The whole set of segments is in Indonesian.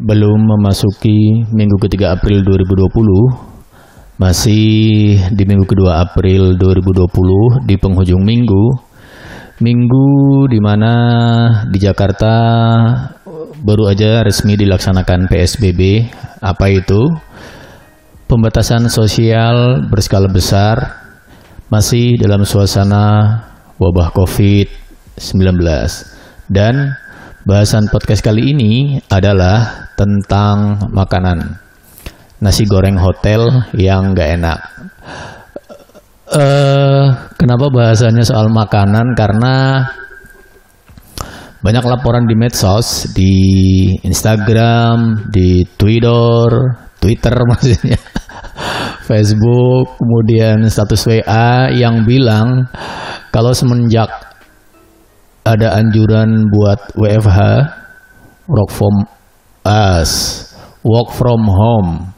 belum memasuki minggu ketiga April 2020 masih di minggu kedua April 2020 di penghujung minggu. Minggu di mana di Jakarta baru aja resmi dilaksanakan PSBB apa itu? Pembatasan sosial berskala besar masih dalam suasana wabah COVID-19 dan Bahasan podcast kali ini adalah tentang makanan. Nasi goreng hotel yang gak enak. Uh, kenapa bahasanya soal makanan? Karena banyak laporan di medsos, di Instagram, di Twitter, Twitter maksudnya, Facebook, kemudian status WA yang bilang kalau semenjak ada anjuran buat WFH work from us work from home.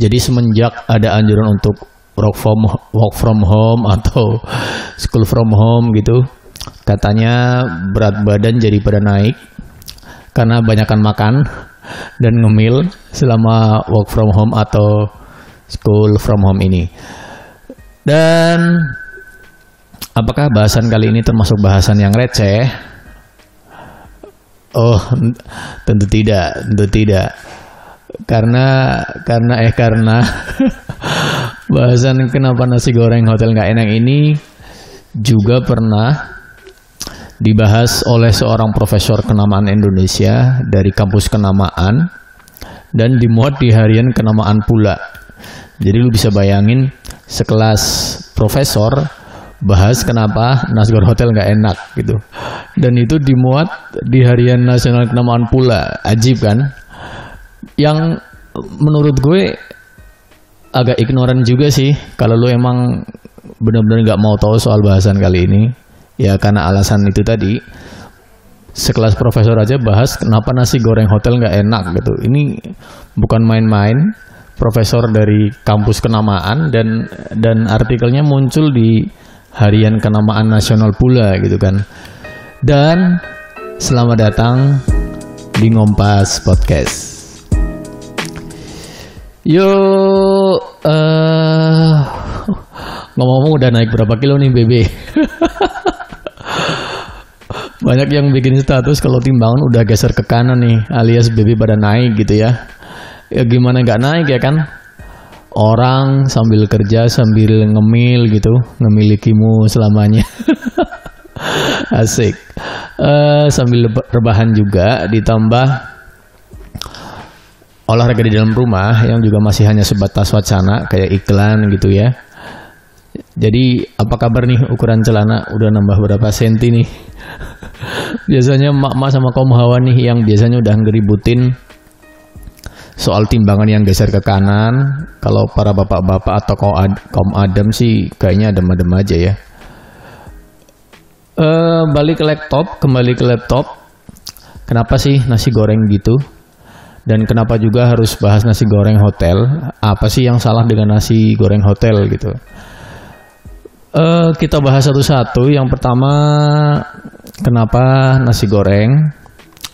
Jadi semenjak ada anjuran untuk work from work from home atau school from home gitu katanya berat badan jadi pada naik karena banyakkan makan dan ngemil selama work from home atau school from home ini. Dan Apakah bahasan kali ini termasuk bahasan yang receh? Oh, tentu tidak, tentu tidak. Karena karena eh karena bahasan kenapa nasi goreng hotel nggak enak ini juga pernah dibahas oleh seorang profesor kenamaan Indonesia dari kampus kenamaan dan dimuat di harian kenamaan pula. Jadi lu bisa bayangin sekelas profesor bahas kenapa Nasgor Hotel nggak enak gitu. Dan itu dimuat di Harian Nasional Kenamaan pula. Ajib kan? Yang menurut gue agak ignoran juga sih kalau lu emang benar-benar nggak mau tahu soal bahasan kali ini ya karena alasan itu tadi sekelas profesor aja bahas kenapa nasi goreng hotel nggak enak gitu ini bukan main-main profesor dari kampus kenamaan dan dan artikelnya muncul di harian kenamaan nasional pula gitu kan. Dan selamat datang di Ngompas Podcast. Yo, uh, ngomong-ngomong udah naik berapa kilo nih Bebe? Banyak yang bikin status kalau timbangan udah geser ke kanan nih, alias Bebe pada naik gitu ya. Ya gimana nggak naik ya kan? Orang sambil kerja sambil ngemil gitu ngemilikimu selamanya. Asik. Uh, sambil rebahan juga ditambah olahraga di dalam rumah yang juga masih hanya sebatas wacana kayak iklan gitu ya. Jadi apa kabar nih ukuran celana? Udah nambah berapa senti nih? Biasanya mak-mak sama kaum hawa nih yang biasanya udah ngeributin soal timbangan yang geser ke kanan kalau para bapak-bapak atau kaum adam sih kayaknya adem-adem aja ya. Uh, balik ke laptop kembali ke laptop. Kenapa sih nasi goreng gitu? Dan kenapa juga harus bahas nasi goreng hotel? Apa sih yang salah dengan nasi goreng hotel gitu? Uh, kita bahas satu-satu. Yang pertama kenapa nasi goreng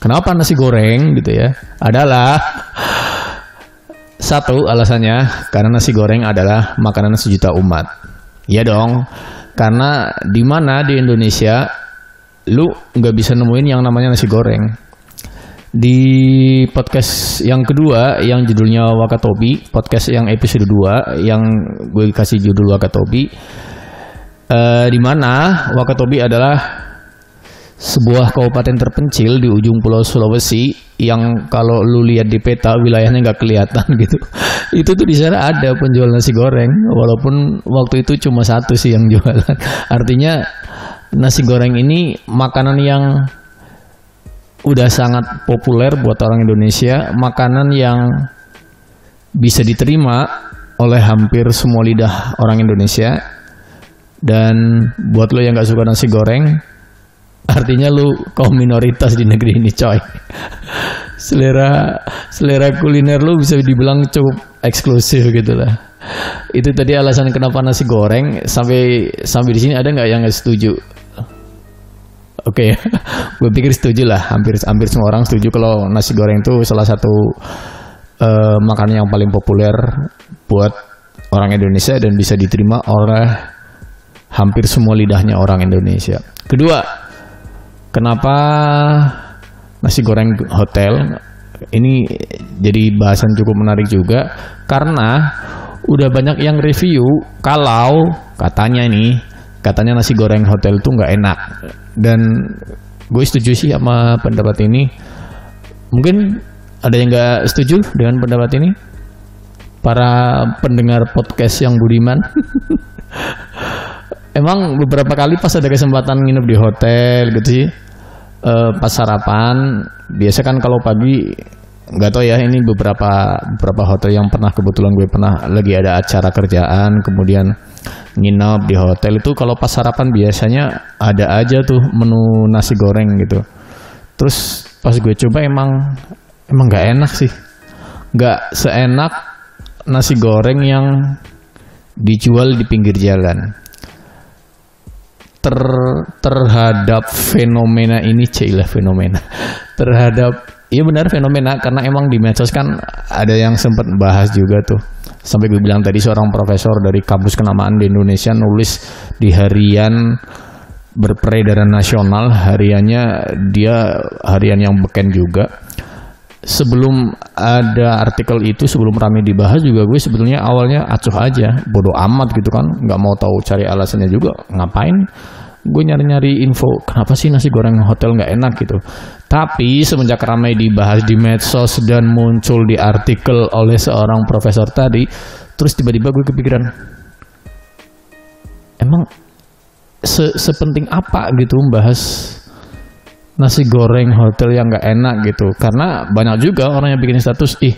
kenapa nasi goreng gitu ya adalah satu alasannya karena nasi goreng adalah makanan sejuta umat. Ya dong, karena di mana di Indonesia lu nggak bisa nemuin yang namanya nasi goreng. Di podcast yang kedua yang judulnya Wakatobi, podcast yang episode 2 yang gue kasih judul Wakatobi. Uh, di mana Wakatobi adalah sebuah kabupaten terpencil di ujung pulau Sulawesi yang kalau lu lihat di peta wilayahnya nggak kelihatan gitu. Itu tuh di sana ada penjual nasi goreng walaupun waktu itu cuma satu sih yang jualan. Artinya nasi goreng ini makanan yang udah sangat populer buat orang Indonesia, makanan yang bisa diterima oleh hampir semua lidah orang Indonesia. Dan buat lo yang nggak suka nasi goreng, Artinya lu kaum minoritas di negeri ini coy. selera selera kuliner lu bisa dibilang cukup eksklusif gitu lah. Itu tadi alasan kenapa nasi goreng sampai sampai di sini ada nggak yang setuju? Oke, okay. gue pikir setuju lah. Hampir hampir semua orang setuju kalau nasi goreng itu salah satu uh, makanan yang paling populer buat orang Indonesia dan bisa diterima oleh hampir semua lidahnya orang Indonesia. Kedua, kenapa nasi goreng hotel? Ini jadi bahasan cukup menarik juga karena udah banyak yang review kalau katanya nih katanya nasi goreng hotel itu nggak enak. Dan gue setuju sih sama pendapat ini. Mungkin ada yang nggak setuju dengan pendapat ini? Para pendengar podcast yang budiman. Emang beberapa kali pas ada kesempatan nginep di hotel gitu sih uh, pas sarapan biasa kan kalau pagi nggak tahu ya ini beberapa beberapa hotel yang pernah kebetulan gue pernah lagi ada acara kerjaan kemudian nginep di hotel. Itu kalau pas sarapan biasanya ada aja tuh menu nasi goreng gitu. Terus pas gue coba emang emang nggak enak sih. Nggak seenak nasi goreng yang dijual di pinggir jalan ter terhadap fenomena ini cila fenomena terhadap Iya benar fenomena karena emang di medsos kan ada yang sempat bahas juga tuh. Sampai gue bilang tadi seorang profesor dari kampus kenamaan di Indonesia nulis di harian berperedaran nasional hariannya dia harian yang beken juga. Sebelum ada artikel itu sebelum rame dibahas juga gue sebetulnya awalnya acuh aja bodoh amat gitu kan nggak mau tahu cari alasannya juga ngapain gue nyari-nyari info kenapa sih nasi goreng hotel nggak enak gitu. Tapi semenjak ramai dibahas di medsos dan muncul di artikel oleh seorang profesor tadi terus tiba-tiba gue kepikiran emang se sepenting apa gitu membahas nasi goreng hotel yang nggak enak gitu? Karena banyak juga orang yang bikin status ih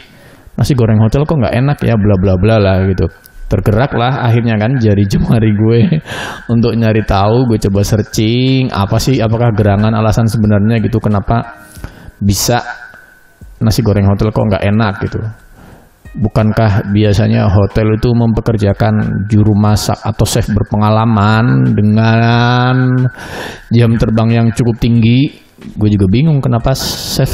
nasi goreng hotel kok nggak enak ya bla bla bla lah gitu tergeraklah akhirnya kan jari jemari gue untuk nyari tahu gue coba searching apa sih apakah gerangan alasan sebenarnya gitu kenapa bisa nasi goreng hotel kok nggak enak gitu. Bukankah biasanya hotel itu mempekerjakan juru masak atau chef berpengalaman dengan jam terbang yang cukup tinggi? Gue juga bingung kenapa chef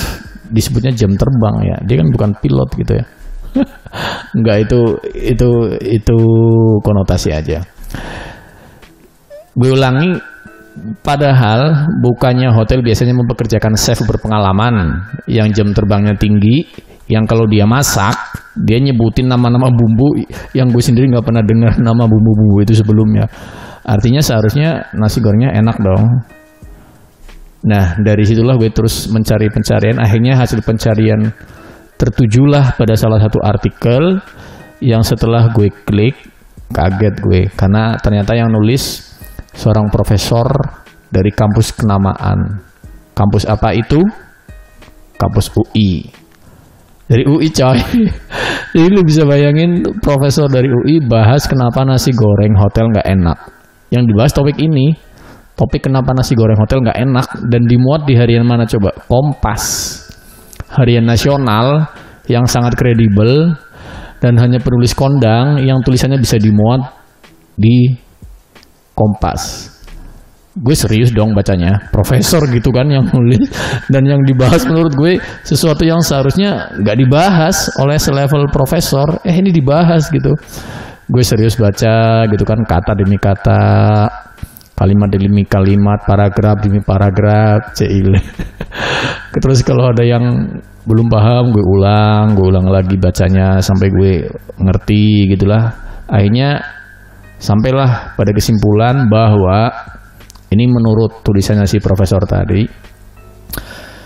disebutnya jam terbang ya. Dia kan bukan pilot gitu ya Enggak itu itu itu konotasi aja. Gue ulangi padahal bukannya hotel biasanya mempekerjakan chef berpengalaman. Yang jam terbangnya tinggi yang kalau dia masak dia nyebutin nama-nama bumbu yang gue sendiri nggak pernah dengar nama bumbu-bumbu itu sebelumnya. Artinya seharusnya nasi gorengnya enak dong. Nah dari situlah gue terus mencari pencarian. Akhirnya hasil pencarian tertujulah pada salah satu artikel yang setelah gue klik kaget gue karena ternyata yang nulis seorang profesor dari kampus kenamaan. Kampus apa itu? Kampus UI. Dari UI coy. Jadi lu bisa bayangin profesor dari UI bahas kenapa nasi goreng hotel nggak enak. Yang dibahas topik ini, topik kenapa nasi goreng hotel nggak enak dan dimuat di harian mana coba? Kompas harian nasional yang sangat kredibel dan hanya penulis kondang yang tulisannya bisa dimuat di Kompas. Gue serius dong bacanya, profesor gitu kan yang nulis dan yang dibahas menurut gue sesuatu yang seharusnya nggak dibahas oleh selevel profesor, eh ini dibahas gitu. Gue serius baca gitu kan kata demi kata, kalimat demi kalimat, paragraf demi paragraf, cile. Terus kalau ada yang belum paham, gue ulang, gue ulang lagi bacanya sampai gue ngerti gitulah. Akhirnya sampailah pada kesimpulan bahwa ini menurut tulisannya si profesor tadi.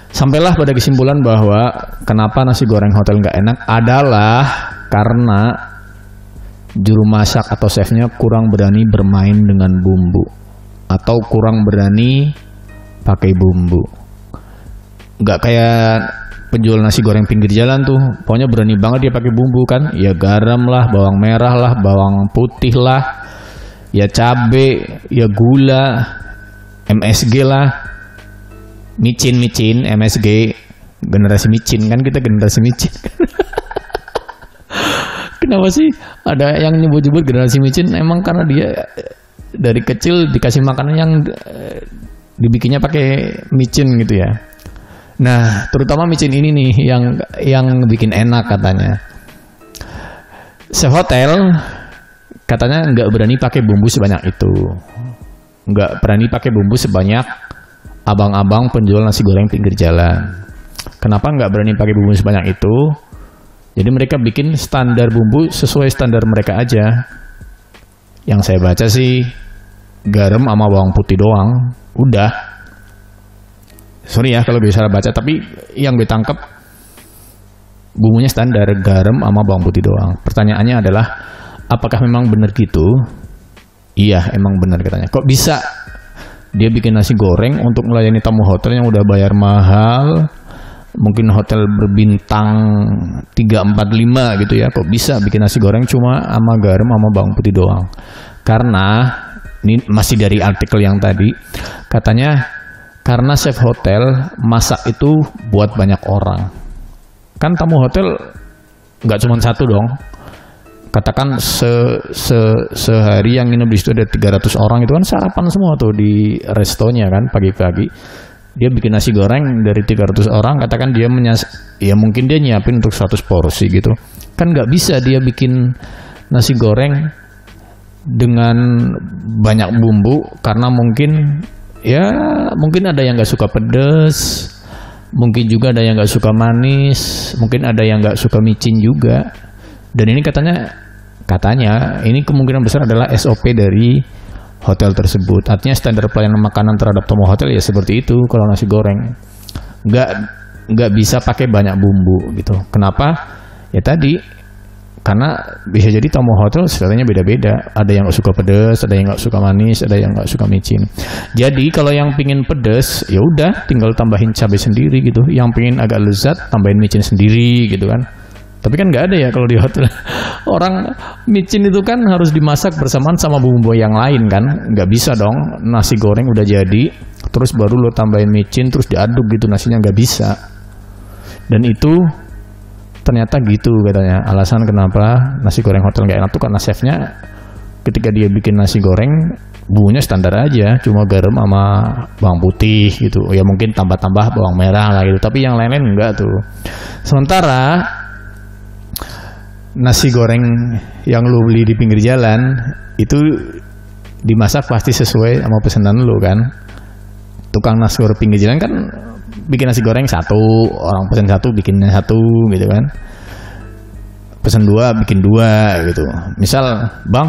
Sampailah pada kesimpulan bahwa kenapa nasi goreng hotel nggak enak adalah karena juru masak atau chefnya kurang berani bermain dengan bumbu atau kurang berani pakai bumbu. Nggak kayak penjual nasi goreng pinggir jalan tuh. Pokoknya berani banget dia pakai bumbu kan. Ya garam lah bawang merah lah bawang putih lah. Ya cabe ya gula MSG lah. Micin micin MSG generasi micin kan kita generasi micin. Kenapa sih ada yang nyebut-nyebut generasi micin? Emang karena dia dari kecil dikasih makanan yang dibikinnya pakai micin gitu ya. Nah, terutama micin ini nih yang yang bikin enak katanya. Chef hotel katanya nggak berani pakai bumbu sebanyak itu, nggak berani pakai bumbu sebanyak abang-abang penjual nasi goreng pinggir jalan. Kenapa nggak berani pakai bumbu sebanyak itu? Jadi mereka bikin standar bumbu sesuai standar mereka aja. Yang saya baca sih garam sama bawang putih doang, udah. Sorry ya kalau bisa baca tapi yang gue tangkap bumbunya standar garam sama bawang putih doang. Pertanyaannya adalah apakah memang benar gitu? Iya emang benar katanya. Kok bisa? Dia bikin nasi goreng untuk melayani tamu hotel yang udah bayar mahal mungkin hotel berbintang 3, 4, 5 gitu ya kok bisa bikin nasi goreng cuma sama garam sama bawang putih doang karena ini masih dari artikel yang tadi katanya karena chef hotel masak itu buat banyak orang. Kan tamu hotel nggak cuma satu dong. Katakan se, se, sehari yang nginep di situ ada 300 orang itu kan sarapan semua tuh di restonya kan pagi-pagi. Dia bikin nasi goreng dari 300 orang, katakan dia menyas ya mungkin dia nyiapin untuk 100 porsi gitu. Kan nggak bisa dia bikin nasi goreng dengan banyak bumbu karena mungkin ya mungkin ada yang nggak suka pedes mungkin juga ada yang nggak suka manis mungkin ada yang nggak suka micin juga dan ini katanya katanya ini kemungkinan besar adalah SOP dari hotel tersebut. Artinya standar pelayanan makanan terhadap tamu hotel ya seperti itu kalau nasi goreng. Nggak nggak bisa pakai banyak bumbu gitu. Kenapa? Ya tadi karena bisa jadi tamu hotel seleranya beda-beda. Ada yang nggak suka pedas ada yang nggak suka manis ada yang nggak suka micin. Jadi kalau yang pingin pedas ya udah tinggal tambahin cabai sendiri gitu. Yang pingin agak lezat tambahin micin sendiri gitu kan tapi kan nggak ada ya kalau di hotel. Orang micin itu kan harus dimasak bersamaan sama bumbu yang lain kan. Nggak bisa dong nasi goreng udah jadi terus baru lo tambahin micin terus diaduk gitu nasinya nggak bisa. Dan itu ternyata gitu katanya. Alasan kenapa nasi goreng hotel nggak enak tuh karena chefnya ketika dia bikin nasi goreng bumbunya standar aja cuma garam sama bawang putih gitu. Ya mungkin tambah-tambah bawang merah lah gitu tapi yang lain-lain enggak tuh. Sementara nasi goreng yang lu beli di pinggir jalan itu dimasak pasti sesuai sama pesanan lu kan? Tukang nasi goreng pinggir jalan kan bikin nasi goreng satu orang pesen satu bikinnya satu gitu kan? Pesen dua bikin dua gitu. Misal bang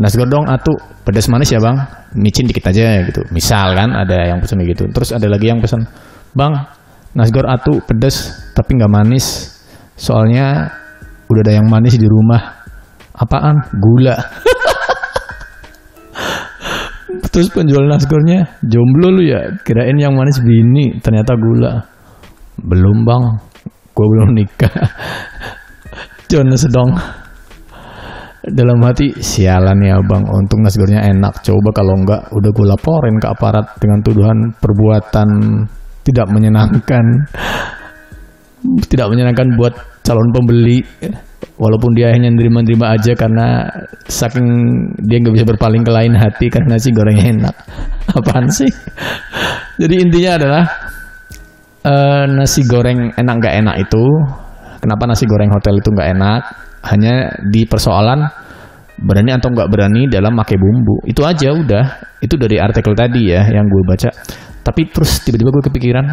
nasi goreng atu pedas manis ya bang? Micin dikit aja gitu. Misal kan ada yang pesen gitu. Terus ada lagi yang pesen bang nasi goreng atu pedas tapi nggak manis. Soalnya udah ada yang manis di rumah. Apaan? Gula. Terus penjual nasgornya jomblo lu ya? Kirain yang manis bini ternyata gula. Belum bang. Gue belum nikah. John sedong dalam hati sialan ya bang. Untung nasgornya enak. Coba kalau enggak udah gue laporin ke aparat dengan tuduhan perbuatan tidak menyenangkan. Tidak menyenangkan buat calon pembeli. Walaupun dia hanya nerima-nerima aja karena saking dia nggak bisa berpaling ke lain hati karena nasi gorengnya enak. Apaan sih? Jadi intinya adalah uh, nasi goreng enak nggak enak itu kenapa nasi goreng hotel itu nggak enak? Hanya di persoalan berani atau nggak berani dalam pakai bumbu. Itu aja udah. Itu dari artikel tadi ya yang gue baca. Tapi terus tiba-tiba gue kepikiran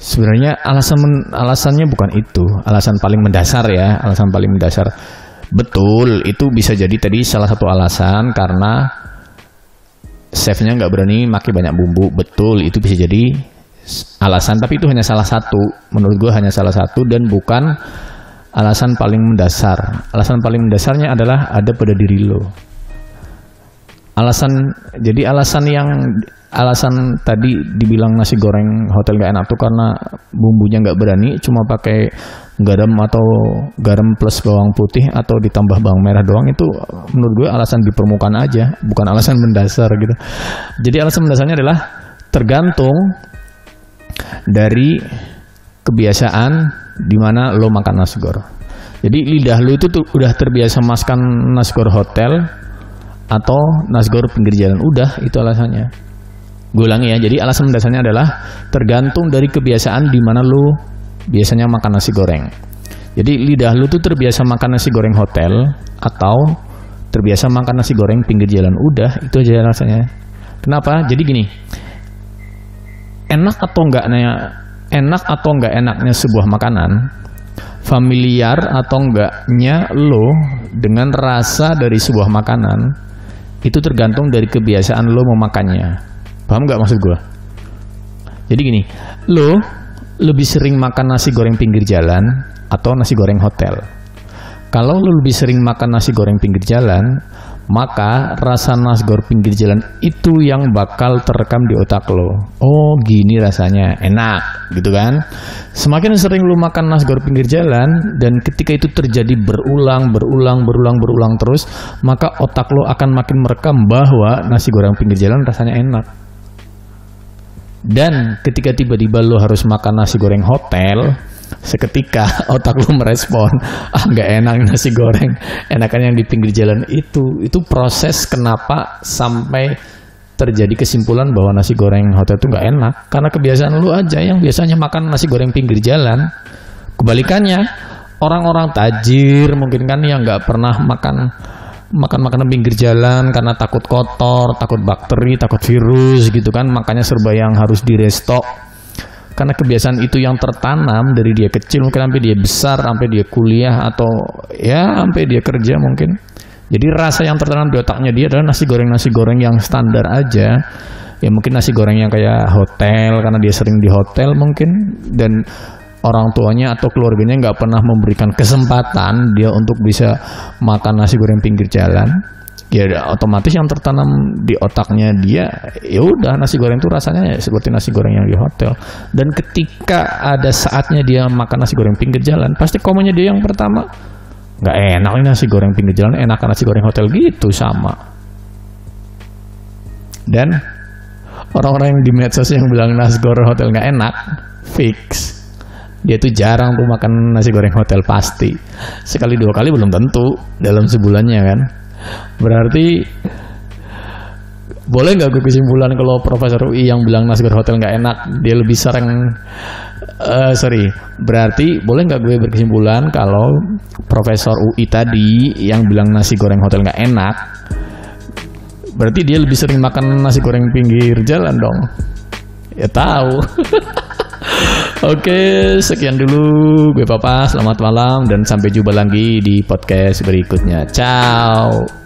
Sebenarnya alasan alasannya bukan itu, alasan paling mendasar ya, alasan paling mendasar. Betul, itu bisa jadi tadi salah satu alasan karena chefnya nggak berani makai banyak bumbu. Betul, itu bisa jadi alasan, tapi itu hanya salah satu. Menurut gue hanya salah satu dan bukan alasan paling mendasar. Alasan paling mendasarnya adalah ada pada diri lo. Alasan jadi alasan yang alasan tadi dibilang nasi goreng hotel gak enak tuh karena bumbunya nggak berani cuma pakai garam atau garam plus bawang putih atau ditambah bawang merah doang itu menurut gue alasan di permukaan aja bukan alasan mendasar gitu. Jadi alasan mendasarnya adalah tergantung dari kebiasaan di mana lo makan nasi goreng. Jadi lidah lo itu tuh udah terbiasa makan nasi goreng hotel atau nasgor pinggir jalan. Udah, itu alasannya. Gue ulangi ya, jadi alasan dasarnya adalah tergantung dari kebiasaan di mana lu biasanya makan nasi goreng. Jadi lidah lu tuh terbiasa makan nasi goreng hotel atau terbiasa makan nasi goreng pinggir jalan. Udah, itu aja alasannya. Kenapa? Jadi gini, enak atau enggaknya enak atau enggak enaknya sebuah makanan familiar atau enggaknya lo dengan rasa dari sebuah makanan itu tergantung dari kebiasaan lo memakannya. Paham nggak maksud gue jadi gini lo lebih sering makan nasi goreng pinggir jalan atau nasi goreng hotel? Kalau lo lebih sering makan nasi goreng pinggir jalan maka rasa nasgor pinggir jalan itu yang bakal terekam di otak lo. Oh, gini rasanya, enak, gitu kan? Semakin sering lo makan nasgor pinggir jalan dan ketika itu terjadi berulang, berulang, berulang, berulang terus, maka otak lo akan makin merekam bahwa nasi goreng pinggir jalan rasanya enak. Dan ketika tiba-tiba lo harus makan nasi goreng hotel, seketika otak lu merespon ah nggak enak nasi goreng. Enakan yang di pinggir jalan itu. Itu proses kenapa sampai terjadi kesimpulan bahwa nasi goreng hotel itu nggak enak. Karena kebiasaan lu aja yang biasanya makan nasi goreng pinggir jalan. Kebalikannya orang-orang tajir mungkin kan yang nggak pernah makan makan makanan pinggir jalan karena takut kotor, takut bakteri, takut virus gitu kan, makanya serba yang harus direstok karena kebiasaan itu yang tertanam dari dia kecil mungkin sampai dia besar sampai dia kuliah atau ya sampai dia kerja mungkin. Jadi rasa yang tertanam di otaknya dia adalah nasi goreng nasi goreng yang standar aja. Ya mungkin nasi goreng yang kayak hotel karena dia sering di hotel mungkin. Dan orang tuanya atau keluarganya nggak pernah memberikan kesempatan dia untuk bisa makan nasi goreng pinggir jalan ya otomatis yang tertanam di otaknya dia ya udah nasi goreng itu rasanya ya seperti nasi goreng yang di hotel. Dan ketika ada saatnya dia makan nasi goreng pinggir jalan pasti komennya dia yang pertama. Nggak enak ini nasi goreng pinggir jalan enak nasi goreng hotel gitu sama. Dan orang-orang yang di medsos yang bilang nasi goreng hotel nggak enak fix. Dia tuh jarang tuh makan nasi goreng hotel pasti. Sekali dua kali belum tentu dalam sebulannya kan Berarti boleh nggak gue kesimpulan kalau Profesor UI yang bilang nasi goreng hotel nggak enak, dia lebih sering uh, sorry, berarti boleh nggak gue berkesimpulan kalau Profesor UI tadi yang bilang nasi goreng hotel nggak enak, berarti dia lebih sering makan nasi goreng pinggir jalan dong? Ya tahu. Oke, sekian dulu gue Papa. Selamat malam dan sampai jumpa lagi di podcast berikutnya. Ciao.